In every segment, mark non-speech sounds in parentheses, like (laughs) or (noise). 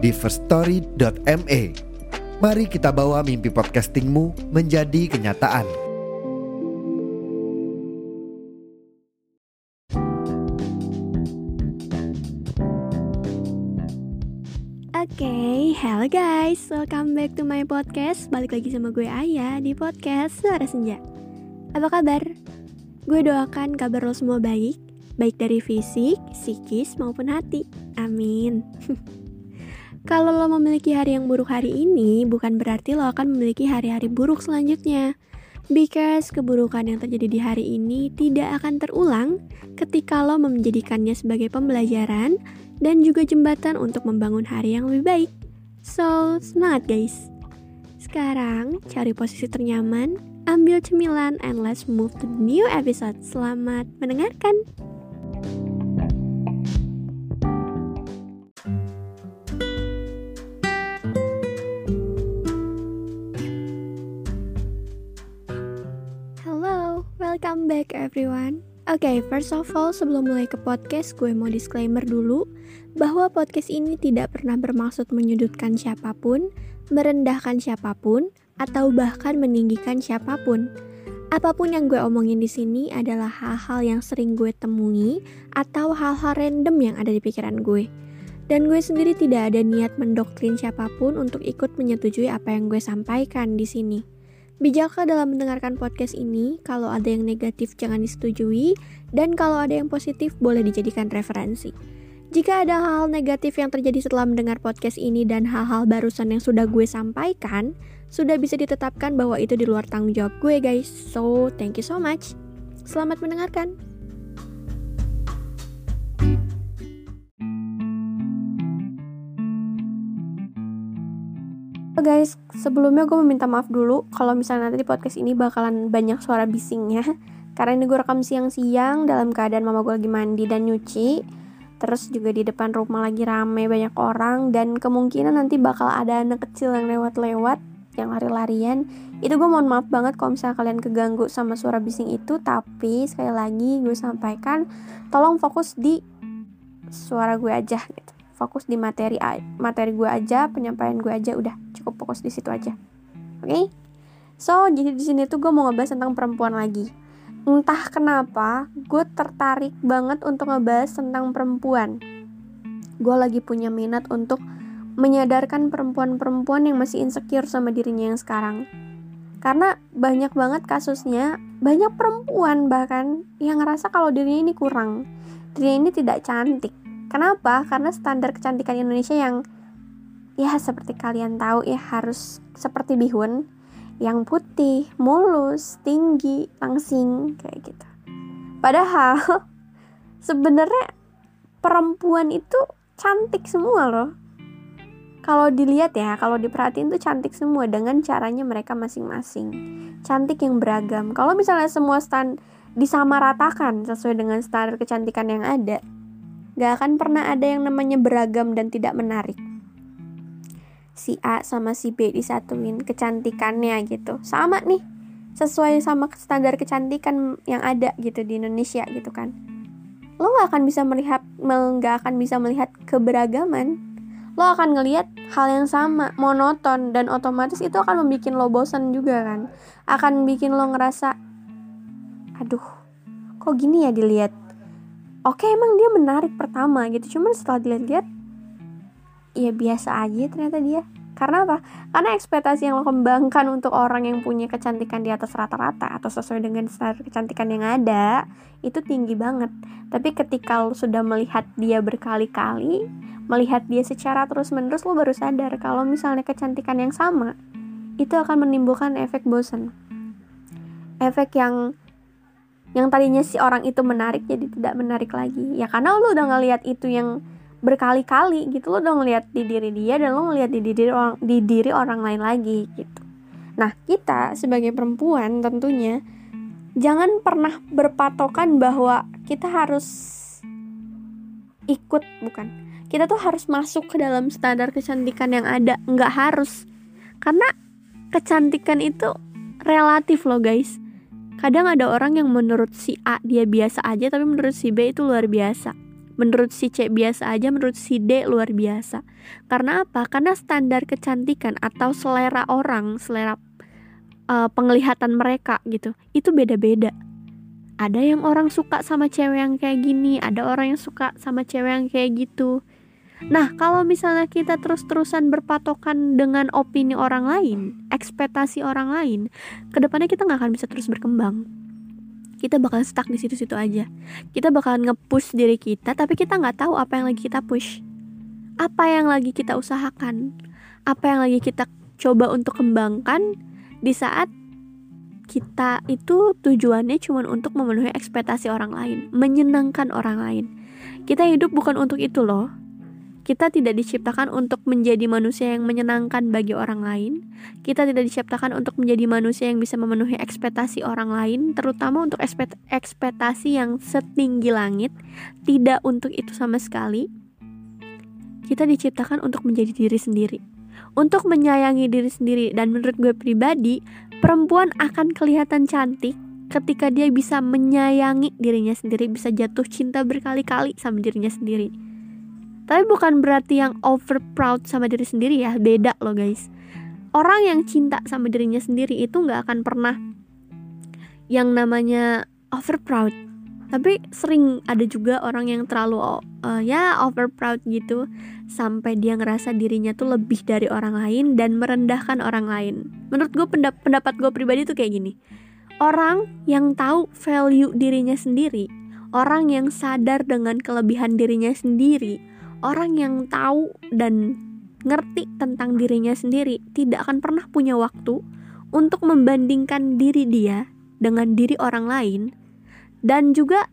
di firststory.me. Mari kita bawa mimpi podcastingmu menjadi kenyataan. Oke, okay, hello guys, welcome back to my podcast Balik lagi sama gue Ayah di podcast Suara Senja Apa kabar? Gue doakan kabar lo semua baik Baik dari fisik, psikis, maupun hati Amin (laughs) Kalau lo memiliki hari yang buruk hari ini Bukan berarti lo akan memiliki hari-hari buruk selanjutnya Because keburukan yang terjadi di hari ini tidak akan terulang ketika lo menjadikannya sebagai pembelajaran dan juga jembatan untuk membangun hari yang lebih baik. So, semangat guys! Sekarang, cari posisi ternyaman, ambil cemilan, and let's move to the new episode. Selamat mendengarkan! Okay, first of all, sebelum mulai ke podcast, gue mau disclaimer dulu bahwa podcast ini tidak pernah bermaksud menyudutkan siapa pun, merendahkan siapa pun, atau bahkan meninggikan siapa pun. Apa pun yang gue omongin di sini adalah hal-hal yang sering gue temui atau hal-hal random yang ada di pikiran gue. Dan gue sendiri tidak ada niat mendoktrin siapa pun untuk ikut menyetujui apa yang gue sampaikan di sini. Bijaklah dalam mendengarkan podcast ini, kalau ada yang negatif jangan disetujui, dan kalau ada yang positif boleh dijadikan referensi. Jika ada hal-hal negatif yang terjadi setelah mendengar podcast ini dan hal-hal barusan yang sudah gue sampaikan, sudah bisa ditetapkan bahwa itu di luar tanggung jawab gue guys. So, thank you so much. Selamat mendengarkan. Guys, sebelumnya gue meminta maaf dulu kalau misalnya nanti di podcast ini bakalan banyak suara bisingnya. (laughs) Karena ini gue rekam siang-siang dalam keadaan mama gue lagi mandi dan nyuci. Terus juga di depan rumah lagi rame banyak orang. Dan kemungkinan nanti bakal ada anak kecil yang lewat-lewat Yang lari-larian. Itu gue mohon maaf banget kalau misalnya kalian keganggu sama suara bising itu. Tapi sekali lagi gue sampaikan Tolong fokus di suara gue aja gitu fokus di materi materi gue aja penyampaian gue aja udah cukup fokus di situ aja. Oke? Okay? so jadi di sini tuh gue mau ngebahas tentang perempuan lagi. Entah kenapa gue tertarik banget untuk ngebahas tentang perempuan. Gue lagi punya minat untuk menyadarkan perempuan-perempuan yang masih insecure sama dirinya yang sekarang. Karena banyak banget kasusnya banyak perempuan bahkan yang ngerasa kalau dirinya ini kurang. Dirinya ini tidak cantik Kenapa? Karena standar kecantikan Indonesia yang ya seperti kalian tahu ya harus seperti bihun yang putih, mulus, tinggi, langsing kayak gitu. Padahal (laughs) sebenarnya perempuan itu cantik semua loh. Kalau dilihat ya, kalau diperhatiin tuh cantik semua dengan caranya mereka masing-masing. Cantik yang beragam. Kalau misalnya semua stand disamaratakan sesuai dengan standar kecantikan yang ada, Gak akan pernah ada yang namanya beragam dan tidak menarik. Si A sama si B disatuin kecantikannya gitu. Sama nih, sesuai sama standar kecantikan yang ada gitu di Indonesia gitu kan. Lo gak akan bisa melihat, gak akan bisa melihat keberagaman. Lo akan ngelihat hal yang sama, monoton, dan otomatis itu akan membuat lo bosan juga kan. Akan bikin lo ngerasa, aduh, kok gini ya dilihat oke emang dia menarik pertama gitu cuman setelah dilihat-lihat ya biasa aja ternyata dia karena apa? Karena ekspektasi yang lo kembangkan untuk orang yang punya kecantikan di atas rata-rata atau sesuai dengan standar kecantikan yang ada itu tinggi banget. Tapi ketika lo sudah melihat dia berkali-kali, melihat dia secara terus-menerus lo baru sadar kalau misalnya kecantikan yang sama itu akan menimbulkan efek bosan. Efek yang yang tadinya si orang itu menarik jadi tidak menarik lagi. Ya karena lu udah ngelihat itu yang berkali-kali gitu lo udah ngeliat di diri dia dan lo ngeliat di diri orang di diri orang lain lagi gitu. Nah kita sebagai perempuan tentunya jangan pernah berpatokan bahwa kita harus ikut bukan. Kita tuh harus masuk ke dalam standar kecantikan yang ada. Nggak harus. Karena kecantikan itu relatif loh guys kadang ada orang yang menurut si A dia biasa aja tapi menurut si B itu luar biasa menurut si C biasa aja, menurut si D luar biasa. Karena apa? Karena standar kecantikan atau selera orang, selera uh, penglihatan mereka gitu, itu beda-beda. Ada yang orang suka sama cewek yang kayak gini, ada orang yang suka sama cewek yang kayak gitu. Nah, kalau misalnya kita terus-terusan berpatokan dengan opini orang lain, ekspektasi orang lain, ke depannya kita nggak akan bisa terus berkembang kita bakal stuck di situ-situ aja. Kita bakalan nge-push diri kita, tapi kita nggak tahu apa yang lagi kita push. Apa yang lagi kita usahakan. Apa yang lagi kita coba untuk kembangkan di saat kita itu tujuannya cuma untuk memenuhi ekspektasi orang lain, menyenangkan orang lain. Kita hidup bukan untuk itu loh. Kita tidak diciptakan untuk menjadi manusia yang menyenangkan bagi orang lain. Kita tidak diciptakan untuk menjadi manusia yang bisa memenuhi ekspektasi orang lain, terutama untuk ekspektasi yang setinggi langit. Tidak untuk itu sama sekali. Kita diciptakan untuk menjadi diri sendiri, untuk menyayangi diri sendiri, dan menurut gue pribadi, perempuan akan kelihatan cantik ketika dia bisa menyayangi dirinya sendiri, bisa jatuh cinta berkali-kali sama dirinya sendiri tapi bukan berarti yang over proud sama diri sendiri ya, beda loh guys. Orang yang cinta sama dirinya sendiri itu nggak akan pernah yang namanya over proud. Tapi sering ada juga orang yang terlalu uh, ya over proud gitu sampai dia ngerasa dirinya tuh lebih dari orang lain dan merendahkan orang lain. Menurut gue pendap pendapat gue pribadi tuh kayak gini. Orang yang tahu value dirinya sendiri, orang yang sadar dengan kelebihan dirinya sendiri, orang yang tahu dan ngerti tentang dirinya sendiri tidak akan pernah punya waktu untuk membandingkan diri dia dengan diri orang lain dan juga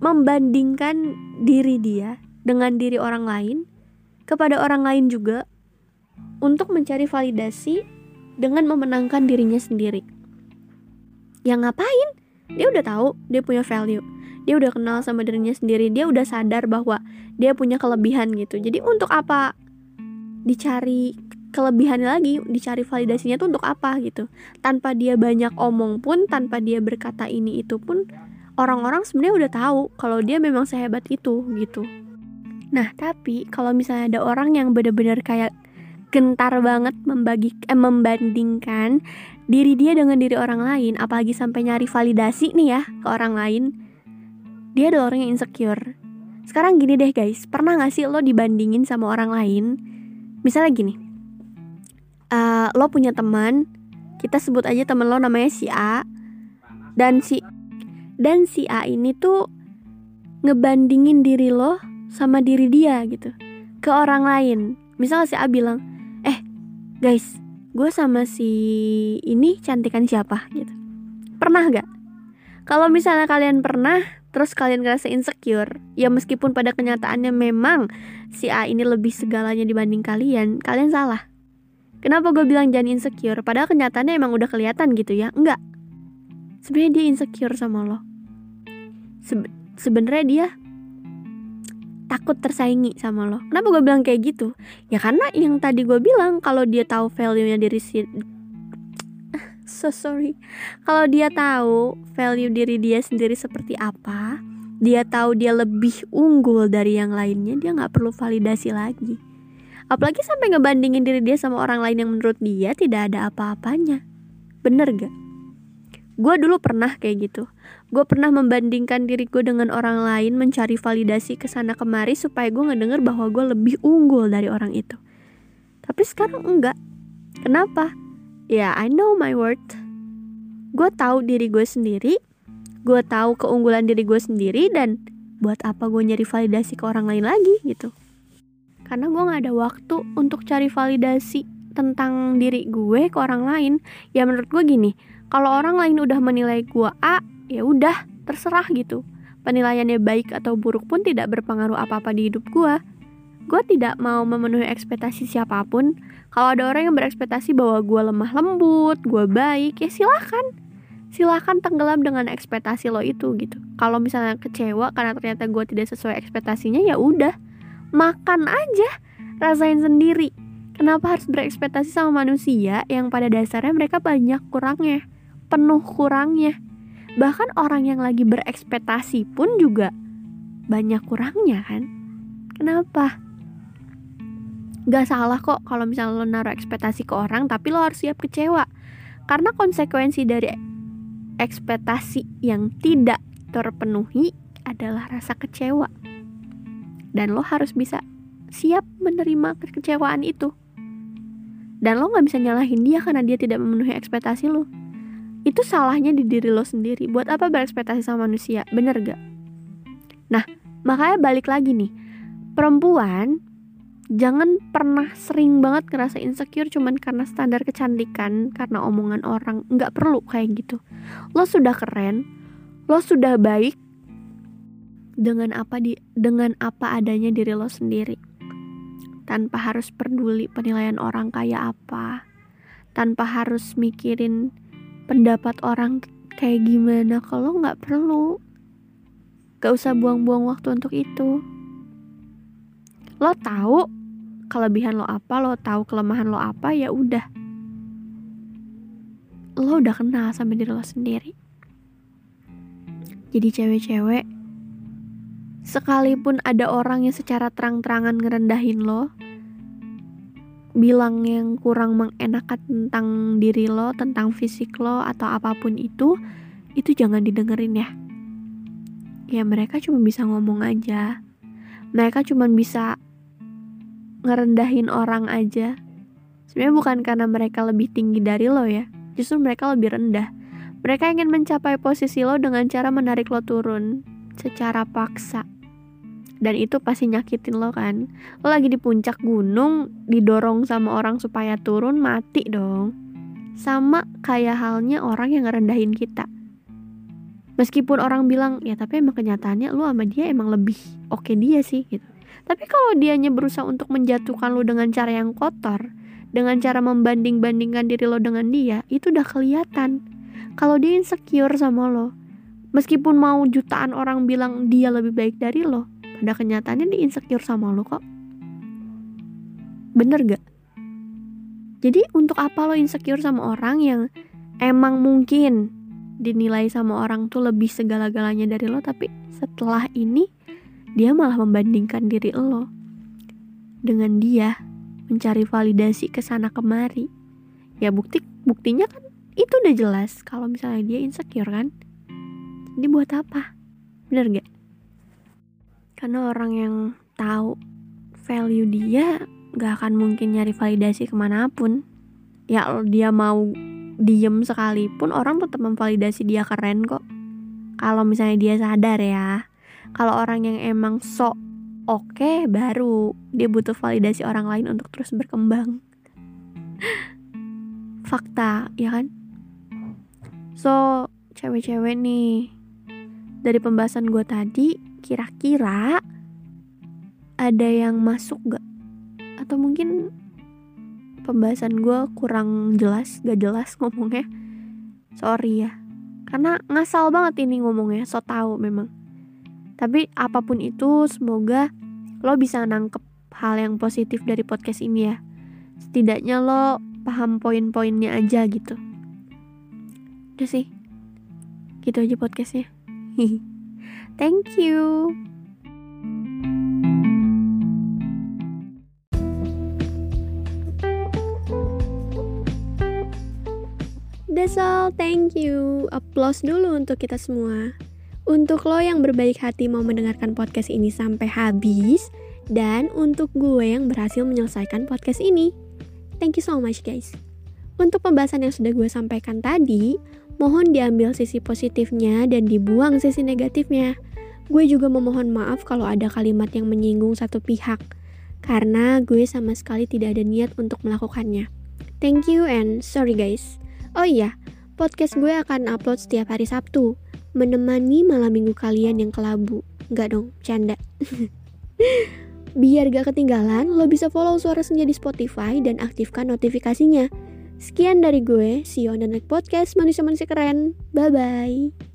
membandingkan diri dia dengan diri orang lain kepada orang lain juga untuk mencari validasi dengan memenangkan dirinya sendiri. Yang ngapain? Dia udah tahu dia punya value dia udah kenal sama dirinya sendiri dia udah sadar bahwa dia punya kelebihan gitu. Jadi untuk apa dicari kelebihan lagi dicari validasinya tuh untuk apa gitu? Tanpa dia banyak omong pun tanpa dia berkata ini itu pun orang-orang sebenarnya udah tahu kalau dia memang sehebat itu gitu. Nah tapi kalau misalnya ada orang yang bener-bener kayak gentar banget membagi eh, membandingkan diri dia dengan diri orang lain apalagi sampai nyari validasi nih ya ke orang lain dia adalah orang yang insecure. Sekarang gini deh guys, pernah gak sih lo dibandingin sama orang lain? Misalnya gini, uh, lo punya teman, kita sebut aja temen lo namanya si A, dan si dan si A ini tuh ngebandingin diri lo sama diri dia gitu ke orang lain. Misalnya si A bilang, eh guys, gue sama si ini cantikan siapa gitu. Pernah gak? Kalau misalnya kalian pernah, terus kalian ngerasa insecure, ya meskipun pada kenyataannya memang si A ini lebih segalanya dibanding kalian, kalian salah. Kenapa gue bilang jangan insecure? Padahal kenyataannya emang udah kelihatan gitu ya? Enggak. Sebenarnya dia insecure sama lo. Sebe Sebenarnya dia takut tersaingi sama lo. Kenapa gue bilang kayak gitu? Ya karena yang tadi gue bilang kalau dia tahu value-nya diri so sorry. Kalau dia tahu value diri dia sendiri seperti apa dia tahu dia lebih unggul dari yang lainnya dia nggak perlu validasi lagi. Apalagi sampai ngebandingin diri dia sama orang lain yang menurut dia tidak ada apa-apanya. Bener gak gue dulu pernah kayak gitu. Gue pernah membandingkan diri gue dengan orang lain mencari validasi ke sana kemari supaya gue ngedenger bahwa gue lebih unggul dari orang itu. Tapi sekarang enggak. Kenapa ya I know my worth. Gue tahu diri gue sendiri gue tahu keunggulan diri gue sendiri dan buat apa gue nyari validasi ke orang lain lagi gitu. Karena gue nggak ada waktu untuk cari validasi tentang diri gue ke orang lain. Ya menurut gue gini kalau orang lain udah menilai gue A ya udah terserah gitu. Penilaiannya baik atau buruk pun tidak berpengaruh apa apa di hidup gue gue tidak mau memenuhi ekspektasi siapa pun. Kalau ada orang yang berekspektasi bahwa gue lemah lembut gue baik ya silahkan silahkan tenggelam dengan ekspektasi lo itu gitu. Kalau misalnya kecewa karena ternyata gue tidak sesuai ekspektasinya ya udah. Makan aja. Rasain sendiri. Kenapa harus berekspektasi sama manusia yang pada dasarnya mereka banyak kurangnya? Penuh kurangnya. Bahkan orang yang lagi berekspektasi pun juga banyak kurangnya kan? Kenapa Gak salah kok kalau misalnya lo naruh ekspektasi ke orang tapi lo harus siap kecewa. Karena konsekuensi dari ekspektasi yang tidak terpenuhi adalah rasa kecewa. Dan lo harus bisa siap menerima kekecewaan itu. Dan lo gak bisa nyalahin dia karena dia tidak memenuhi ekspektasi lo. Itu salahnya di diri lo sendiri. Buat apa berekspektasi sama manusia? Bener gak nah makanya balik lagi nih. Perempuan jangan pernah sering banget ngerasa insecure cuman karena standar kecantikan karena omongan orang nggak perlu kayak gitu. Lo sudah keren lo sudah baik dengan apa di dengan apa adanya diri lo sendiri. Tanpa harus peduli penilaian orang kayak apa. Tanpa harus mikirin pendapat orang kayak gimana kalau nggak perlu. Gak usah buang-buang waktu untuk itu. Lo tahu kelebihan lo apa lo tahu kelemahan lo apa ya udah. Lo udah kenal sama diri lo sendiri. Jadi cewek-cewek sekalipun ada orang yang secara terang-terangan ngerendahin lo bilang yang kurang mengenakan tentang diri lo tentang fisik lo atau apa pun itu itu jangan didengerin ya. Ya mereka cuma bisa ngomong aja. Mereka cuma bisa ngerendahin orang aja. Sebenarnya bukan karena mereka lebih tinggi dari lo ya justru mereka lebih rendah. Mereka ingin mencapai posisi lo dengan cara menarik lo turun secara paksa. Dan itu pasti nyakitin lo kan. Lo lagi di puncak gunung didorong sama orang supaya turun mati dong. Sama kayak halnya orang yang ngerendahin kita. Meskipun orang bilang ya tapi emang kenyataannya lo sama dia emang lebih oke okay dia sih gitu tapi kalau dianya berusaha untuk menjatuhkan lo dengan cara yang kotor, dengan cara membanding-bandingkan diri lo dengan dia, itu udah kelihatan. Kalau dia insecure sama lo, meskipun mau jutaan orang bilang dia lebih baik dari lo, pada kenyataannya dia insecure sama lo kok. Bener gak? Jadi untuk apa lo insecure sama orang yang emang mungkin dinilai sama orang tuh lebih segala-galanya dari lo, tapi setelah ini dia malah membandingkan diri lo dengan dia mencari validasi ke sana kemari. Ya bukti buktinya kan itu udah jelas kalau misalnya dia insecure kan. Jadi buat apa? Bener gak? Karena orang yang tahu value dia gak akan mungkin nyari validasi ke mana pun. Ya dia mau diem sekalipun orang tetap memvalidasi dia keren kok. Kalau misalnya dia sadar ya kalau orang yang emang sok oke okay, baru dia butuh validasi orang lain untuk terus berkembang. (laughs) Fakta ya kan? So cewek-cewek nih dari pembahasan gue tadi kira-kira ada yang masuk gak atau mungkin pembahasan gue kurang jelas gak jelas (laughs) ngomongnya? Sorry ya. Karena ngasal banget ini ngomongnya so tau memang tapi apa pun itu, semoga lo bisa nangkep hal yang positif dari podcast ini ya. Setidaknya lo paham poin-poinnya aja gitu. Udah sih. Gitu aja podcastnya. (laughs) Thank you. That's all, thank you. Applause dulu untuk kita semua. Untuk lo yang berbaik hati mau mendengarkan podcast ini sampai habis dan untuk gue yang berhasil menyelesaikan podcast ini. Thank you so much guys. Untuk pembahasan yang sudah gue sampaikan tadi, mohon diambil sisi positifnya dan dibuang sisi negatifnya. Gue juga memohon maaf kalau ada kalimat yang menyinggung satu pihak, karena gue sama sekali tidak ada niat untuk melakukannya. Thank you and sorry guys. Oh iya, podcast gue akan upload setiap hari Sabtu menemani malam minggu kalian yang kelabu. Enggak dong, canda. (laughs) Biar gak ketinggalan, lo bisa follow Suara Senja di Spotify dan aktifkan notifikasinya. Sekian dari gue, Sio dan Podcast Manusia Manusia Keren. Bye-bye.